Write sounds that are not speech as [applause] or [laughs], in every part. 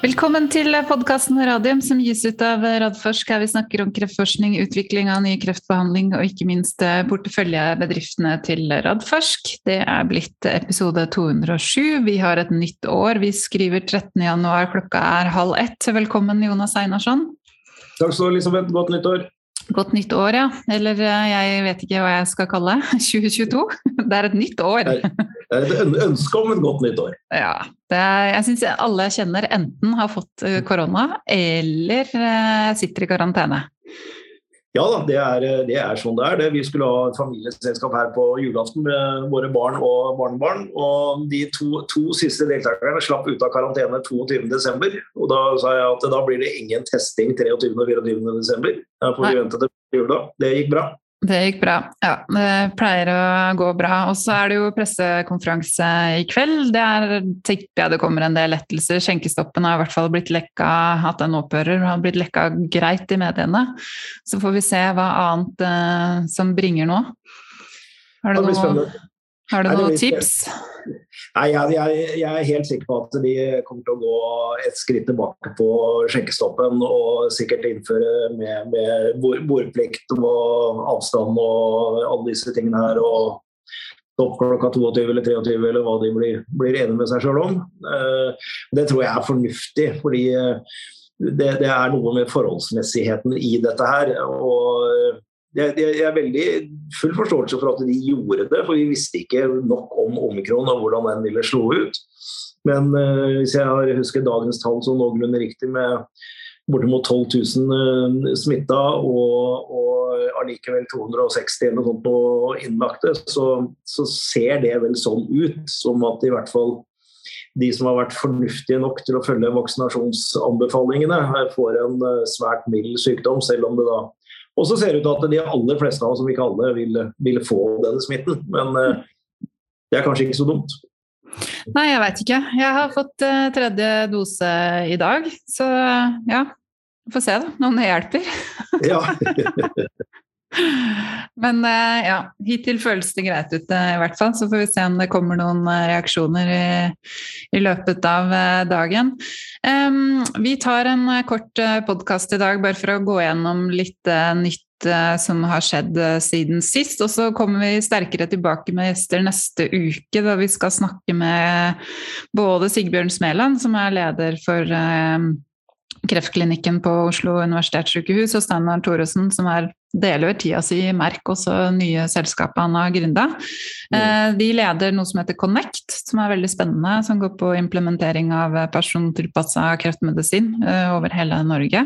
Velkommen til podkasten Radium som gis ut av Radforsk, her vi snakker om kreftforskning, utvikling av ny kreftbehandling og ikke minst porteføljebedriftene til Radforsk. Det er blitt episode 207. Vi har et nytt år. Vi skriver 13. januar, klokka er halv ett. Velkommen, Jonas Einarsson. Takk skal du ha, Elisabeth. Godt nytt år. Godt nytt år, ja. Eller eh, jeg vet ikke hva jeg skal kalle det. [laughs] 2022. Det er et nytt år. Det er et ønske om et godt nytt år. Ja. Er, jeg syns alle jeg kjenner enten har fått eh, korona eller eh, sitter i karantene. Ja da, det er, det er, sånn det er. Vi skulle ha et familieselskap her på julaften med våre barn og barnebarn. Og de to, to siste deltakerne slapp ut av karantene 22.12. Og da sa jeg at da blir det ingen testing 23. og 24.12. Da får vente til jula. Det gikk bra. Det gikk bra. Ja, det pleier å gå bra. Og så er det jo pressekonferanse i kveld. Der tipper jeg det kommer en del lettelser. Skjenkestoppen har i hvert fall blitt lekka, at den opphører, har blitt lekka greit i mediene. Så får vi se hva annet eh, som bringer nå. Har blir noe, har du noen tips? Nei, jeg, jeg, jeg, er helt sikker på at de kommer til å gå et skritt tilbake på skjenkestoppen og sikkert innføre med, med bordplikt og avstand og alle disse tingene her. og stopp klokka 22 eller 23 eller hva de blir, blir enige med seg sjøl om. Eh, det tror jeg er fornuftig, fordi eh, det, det er noe med forholdsmessigheten i dette her. og jeg, jeg, er veldig full forståelse for at de gjorde det, for vi visste ikke nok om omikron og hvordan den ville slå ut. Men uh, hvis jeg har husket dagens tall så noenlunde riktig, med bortimot 12 000 uh, smitta og, og allikevel 260 eller noe sånt på innlagte, så, så, ser det vel sånn ut som at i hvert fall de som har vært fornuftige nok til å følge vaksinasjonsanbefalingene, får en uh, svært mild sykdom, selv om det da og så ser det ut til at de aller fleste av oss, som ikke alle, vil, vil få denne smitten. Men uh, det er kanskje ikke så dumt. Nei, jeg veit ikke. Jeg har fått uh, tredje dose i dag, så ja. Vi får se, da, om det hjelper. ja. [laughs] Men uh, ja, hittil føles det greit ut i hvert fall. Så får vi se om det kommer noen reaksjoner i, i løpet av dagen. Um, vi tar en kort podkast i dag bare for å gå gjennom litt nytt som har skjedd siden sist. Og så kommer vi sterkere tilbake med gjester neste uke, da vi skal snakke med både Sigbjørn Smeland, som er leder for Kreftklinikken på Oslo universitetssykehus, og Steinar Thoresen, som er deler tida si i Merk, også nye selskapet han har gründa. Mm. Eh, de leder noe som heter Connect, som er veldig spennende, som går på implementering av persontilpassa kreftmedisin eh, over hele Norge.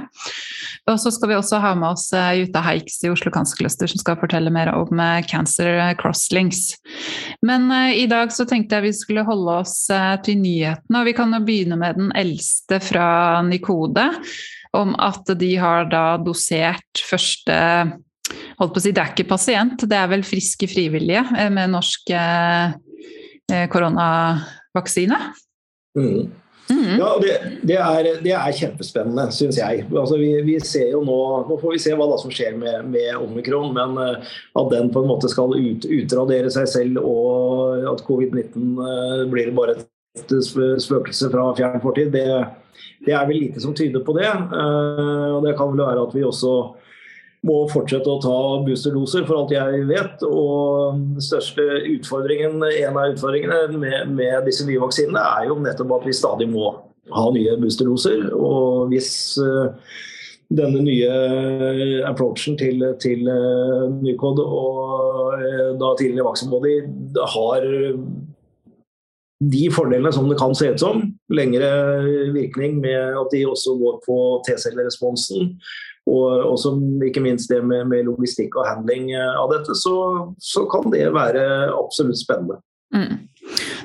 Og så skal vi også ha med oss eh, Jutta Heiks i Oslo Cancer Cluster, som skal fortelle mer om Cancer Crosslinks. Men i dag så tenkte jeg vi skulle holde oss til nyhetene, og vi kan jo begynne med den eldste fra Nikode om at de har da dosert første holdt på å si, Det er ikke pasient, det er vel friske frivillige eh, med norsk eh, eh, koronavaksine? Mm. Mm. Ja, det, det, er, det, er, kjempespennende, syns jeg. Altså, vi, vi, ser jo nå, nå får vi se hva som skjer med, med omikron, men uh, at den på en måte skal ut, utradere seg selv og at covid-19 uh, blir bare et spøkelse fra fjern fortid, det, det er vel lite som tyder på det. Eh, og Det kan vel være at vi også må fortsette å ta boosterdoser, for alt jeg vet. Og den største utfordringen, en av utfordringene med, med disse nye vaksinene er jo nettopp at vi stadig må ha nye boosterdoser. Og hvis uh, denne nye approachen til, til Nykod og da tidligere Vaxenbody har de fordelene som det kan se ut som. Lengre virkning med at de også går på T-celleresponsen. Og også ikke minst det med, med, logistikk og handling av dette, så, så kan det være absolutt spennende. Mm.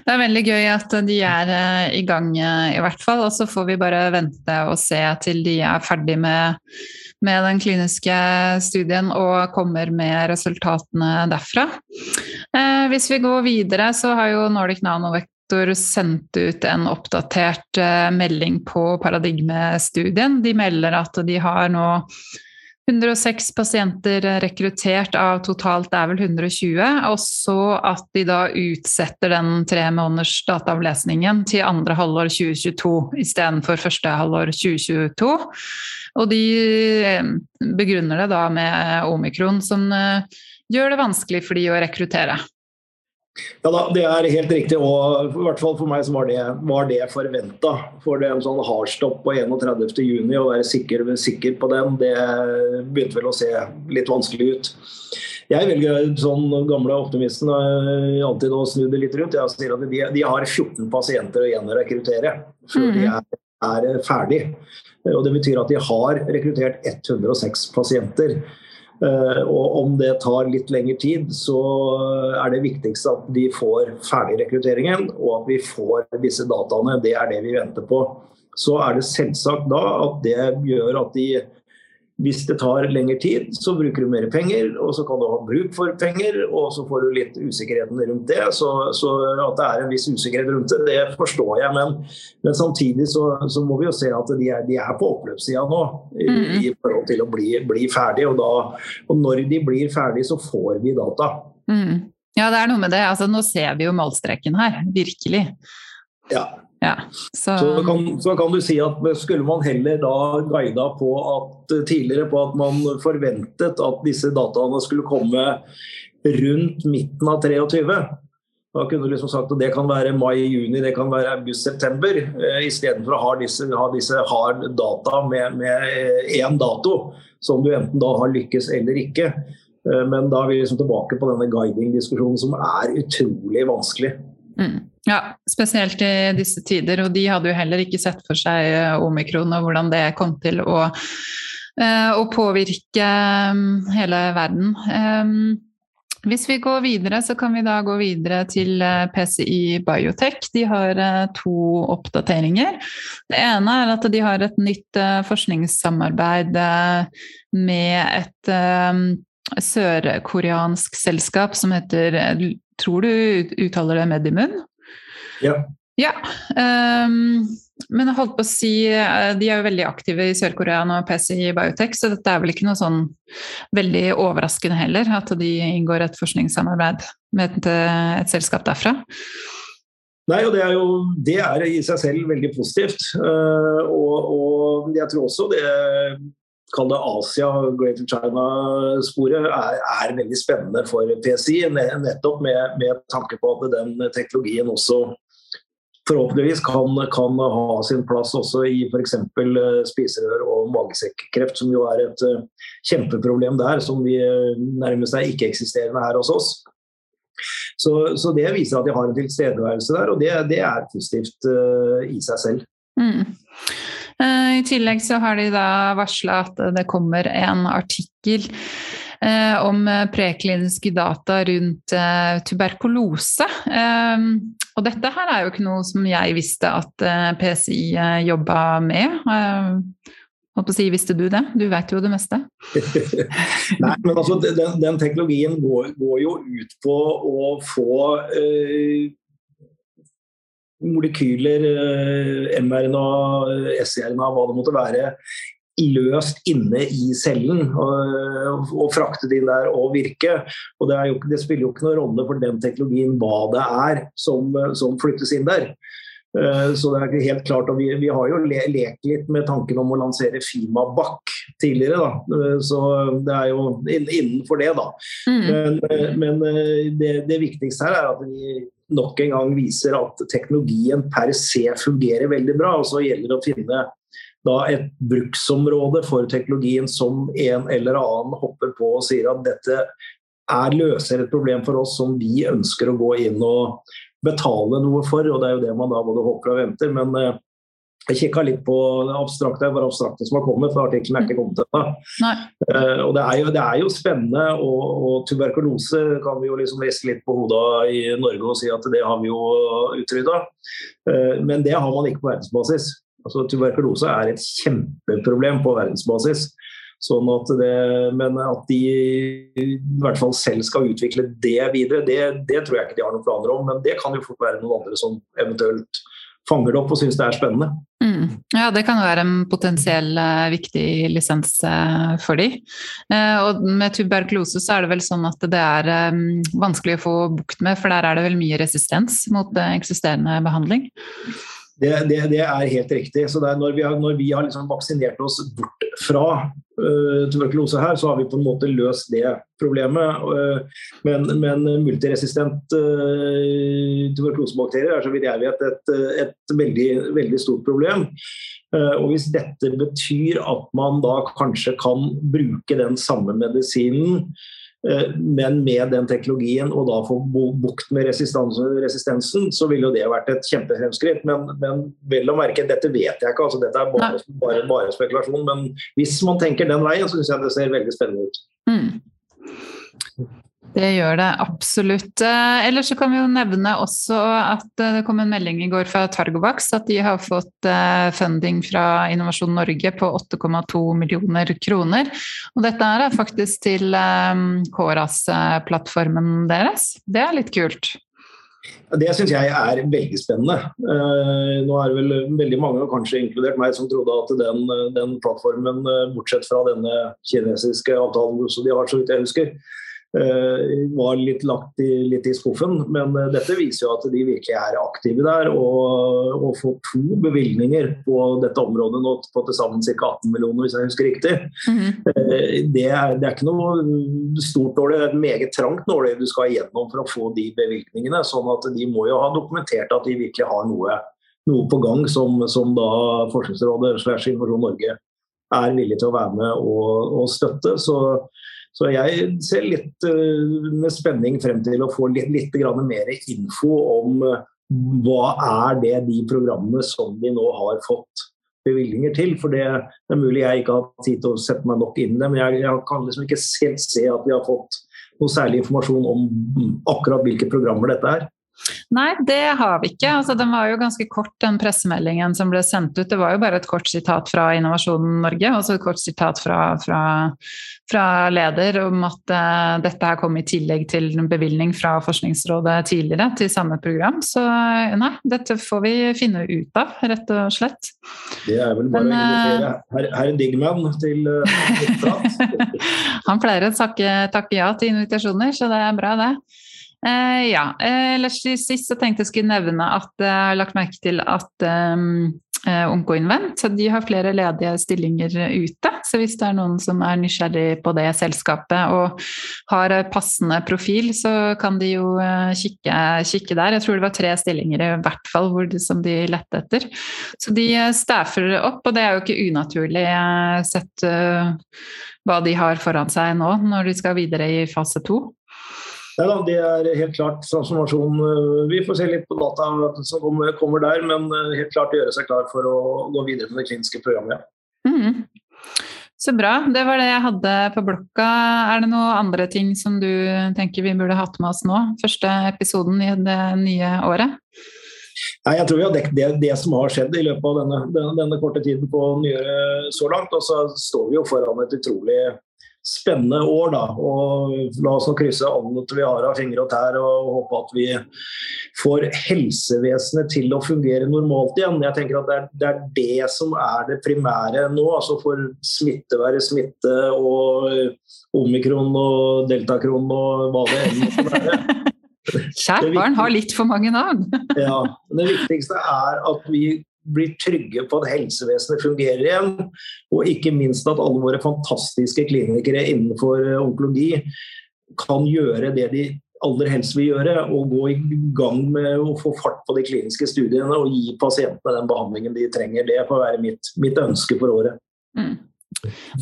Det er veldig gøy at de er eh, i gang, eh, i hvert fall. Og så får vi bare vente og se til de er ferdig med, med den kliniske studien og kommer med resultatene derfra. Eh, hvis vi går videre, så har jo Nordic Nanovec sektor sendte ut en oppdatert uh, melding på paradigmestudien. De melder at de har nå 106 pasienter rekruttert av totalt er vel 120, og så at de da utsetter den tre måneders dataavlesningen til andre halvår 2022 istedenfor første halvår 2022. Og de eh, begrunner det da med omikron, som eh, gjør det vanskelig for de å rekruttere. Ja da, Det er helt riktig. og i hvert fall For meg så var det, var det forventa. For det en sånn hardstopp på 31.6, å være sikker, sikker, på den, det begynte vel å se litt vanskelig ut. Jeg velger sånn gamle optimisten alltid å snu det litt rundt. Jeg sier at de, de har 14 pasienter å gjenrekruttere før mm. de er, er ferdig. Og Det betyr at de har rekruttert 106 pasienter. Eh, og om det tar litt lengre tid, så er det viktigste at de får ferdig rekrutteringen, og at vi får disse dataene. Det er det vi venter på. Så er det selvsagt da at det gjør at de hvis det tar lengre tid, så bruker du mer penger, og så kan du ha bruk for penger, og så får du litt usikkerheten rundt det. Så, så at det er en viss usikkerhet rundt det, det forstår jeg. Men, men samtidig så, så, må vi jo se at de er, de er på oppløpssida nå i, mm. i, forhold til å bli, bli ferdig. Og, da, og når de blir ferdig, så får vi data. Mm. Ja, det er noe med det. Altså, nå ser vi jo målstreken her, virkelig. Ja, ja, så... Så, kan, så... kan, du si at skulle man heller da guida på at tidligere på at man forventet at disse dataene skulle komme rundt midten av 23. Da kunne du liksom sagt at det kan være mai-juni, det kan være august-september. Eh, Istedenfor å ha disse, ha disse hard data med én eh, dato, som du enten da har lykkes eller ikke. Eh, men da er vi liksom tilbake på denne guiding-diskusjonen som er utrolig vanskelig. Mm. Ja, spesielt i disse tider. Og de hadde jo heller ikke sett for seg eh, omikron og hvordan det kom til å, eh, å påvirke mm, hele verden. Hvis vi går videre, så kan vi da gå videre til eh, PCI Biotech. De har to oppdateringer. Det ene er at de har et nytt forskningssamarbeid med et sørkoreansk selskap som heter Tror du uttaler det Medimun? Ja. ja. Um, men jeg holdt på å si, eh, de er jo veldig aktive i Sør-Korea nå, PCI Biotech, så dette er vel ikke noe sånn veldig overraskende heller, at de inngår et forskningssamarbeid med et, et selskap derfra? Nei, og det er jo det er i seg selv veldig positivt. Uh, og, og, jeg tror også det kall det Asia, Greater China-sporet, er, er, veldig spennende for PSI. Nettopp med, med tanke på at den teknologien også forhåpentligvis kan, kan, ha sin plass også i f.eks. Eh, spiserør- og magesekkreft, som jo er et uh, kjempeproblem der, som vi uh, nærmest er ikke-eksisterende her hos oss. Så, så, det viser at de har en tilstedeværelse der, og det, det er positivt uh, i seg selv. Mm. I tillegg så har de da varsla at det kommer en artikkel Eh, om prekliniske data rundt eh, tuberkulose. Eh, og dette her er jo ikke noe som jeg visste at PCI jobba med. Håper å si, Visste du det? Du vet jo det meste. [laughs] Nei, men altså, den, den teknologien går, går, jo ut på å få øh, molekyler, mRNA, sRNA, hva det måtte være, løst inne i cellen og, og fraktet inn der og virke. Og det, jo, det, spiller jo ikke noen rolle for den teknologien hva det er som, som flyttes inn der. Uh, så det er ikke helt klart, og Vi, vi har jo le, lekt litt med tanken om å lansere Fima Back tidligere. da, Så det er jo innenfor det, da. Mm. Men, men det, det, viktigste her er at vi nok en gang viser at teknologien per se fungerer veldig bra. og Så gjelder det å finne et bruksområde for teknologien som en eller annen hopper på og sier at dette er, løser et problem for oss som vi ønsker å gå inn og betale noe for. og Det er jo det man da både håper og venter. men eh, jeg kikka litt på det abstrakte, det bare abstrakte som har kommet, for artikkelen er ikke kommet til Uh, og det er, jo, det er, jo, spennende, og, og, tuberkulose kan vi jo liksom riste litt på hodet i Norge og si at det har vi jo utrydda. Uh, men det har man ikke på verdensbasis. Altså, tuberkulose er et kjempeproblem på verdensbasis. Sånn at det, men at de i hvert fall selv skal utvikle det videre, det, det, tror jeg ikke de har noen planer om. Men det kan jo fort være noen andre som eventuelt fanger det opp og syns det er spennende. Mm. Ja, det kan jo være en potensiell uh, viktig lisens uh, for de. Uh, og med tuberkulose så er det vel sånn at det er vanskelig å få bukt med, for der er det vel mye resistens mot eksisterende behandling? Det, det, det, er helt riktig. Så når vi har, når vi har liksom vaksinert oss bort fra tuberkulose her, så har vi på en måte løst det problemet. Uh, men, men, multiresistent uh, tuberkulosebakterier er så vidt jeg vet et, et veldig, veldig, stort problem. og Hvis dette betyr at man da kanskje kan bruke den samme medisinen Eh, men med den teknologien og da få bukt med resistensen, så ville jo det vært et kjempefremskritt. Men, men vel å merke, dette vet jeg ikke, altså dette er bare, bare, bare spekulasjon. Men hvis man tenker den veien, så syns jeg det ser veldig spennende ut. Mm. Det gjør det absolutt. Eh, ellers så kan vi jo nevne også at eh, det kom en melding i går fra Targovax at de har fått eh, funding fra Innovasjon Norge på 8,2 millioner kroner. Og dette er faktisk til KORAS-plattformen deres. Det er litt kult. Det syns jeg er veldig spennende. nå er det vel veldig mange, kanskje inkludert meg, som trodde at den, den plattformen, bortsett fra denne kinesiske avtalen som de har, så vidt jeg husker, var litt lagt i, litt i skuffen. Men eh, dette viser jo at de virkelig er aktive der. Og og få to bevilgninger på dette området nå på til sammen ca. 18 millioner, hvis jeg husker riktig, mm -hmm. det, er, det, er, ikke noe stort dårlig, det er et meget trangt nåløy du skal igjennom for å få de bevilgningene. sånn at de må jo ha dokumentert at de virkelig har noe, noe på gang som, som da Forskningsrådet slash Innovasjon Norge er villig til å være med og, og støtte. så så jeg ser litt uh, med spenning frem til å få litt, litt mer info om uh, hva er det de programmene som de nå har fått bevilgninger til. For det, det er mulig jeg ikke har tid til å sette meg nok inn i det, men jeg, jeg kan liksom ikke helt se at vi har fått noe særlig informasjon om akkurat hvilke programmer dette er. Nei, det har vi ikke. Altså, den var jo ganske kort, den pressemeldingen som ble sendt ut. Det var jo bare et kort sitat fra Innovasjon Norge, og så et kort sitat fra, fra, fra leder om at uh, dette her kom i tillegg til en bevilgning fra Forskningsrådet tidligere til samme program. Så nei, dette får vi finne ut av, rett og slett. Det er vel bare Men, å invitere eh, herr her Digman til uh, prat. [laughs] Han pleier å takke, takke ja til invitasjoner, så det er bra, det. Eh, ja. Eh, ellers til sist så tenkte jeg skulle nevne at jeg har lagt merke til at um, Onkoinvent de har flere ledige stillinger ute. Så hvis det er noen som er nysgjerrig på det selskapet og har passende profil, så kan de jo kikke, kikke der. Jeg tror det var tre stillinger i hvert fall de, som de lette etter. Så de staffer opp, og det er jo ikke unaturlig sett uh, hva de har foran seg nå når de skal videre i fase to. Nei da, det er helt klart transformasjon. Vi får se litt på data som kommer, der, men eh, helt klart gjøre seg klar for å gå videre med det kliniske programmet. Mm. Så bra. Det var det jeg hadde på blokka. Er det noen andre ting som du tenker vi burde hatt med oss nå? Første episoden i det nye året? Nei, jeg tror vi har dekket det, det, som har skjedd i løpet av denne, denne, denne korte tiden på nyåret så langt. Og så står vi jo foran et utrolig spennende år. da, og La oss nå krysse alt vi har av fingre og tær og håpe at vi får helsevesenet til å fungere normalt igjen. Jeg tenker at det er, det er det, som er det primære nå. altså For smitte være smitte og omikron og deltakron og hva det enn måtte være. [laughs] Kjært barn har litt for mange navn. ja, Det viktigste er at vi blir trygge på at helsevesenet fungerer igjen. Og ikke minst at alle våre fantastiske klinikere innenfor eh, onkologi kan gjøre det de aller helst vil gjøre, og gå i gang med å få fart på de kliniske studiene og gi pasientene den behandlingen de trenger. Det får være mitt, mitt ønske for året. Mm.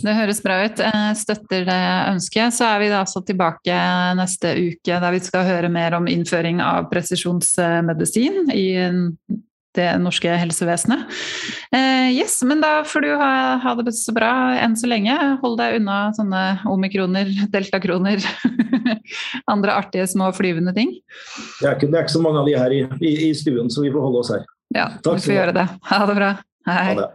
Det høres bra ut. Støtter det ønsket. Så er vi da altså tilbake neste uke der vi skal høre mer om innføring av presisjonsmedisin i det norske helsevesenet. Eh, yes, men da får du ha, ha, det så bra enn så lenge. Hold deg unna sånne omikroner, deltakroner, [laughs] andre artige små flyvende ting. Det er, ikke, det er ikke, så mange av de her i, i, i stuen, så vi får holde oss her. Ja, Takk vi får gjøre det. Ha det bra. Hei. Ha det.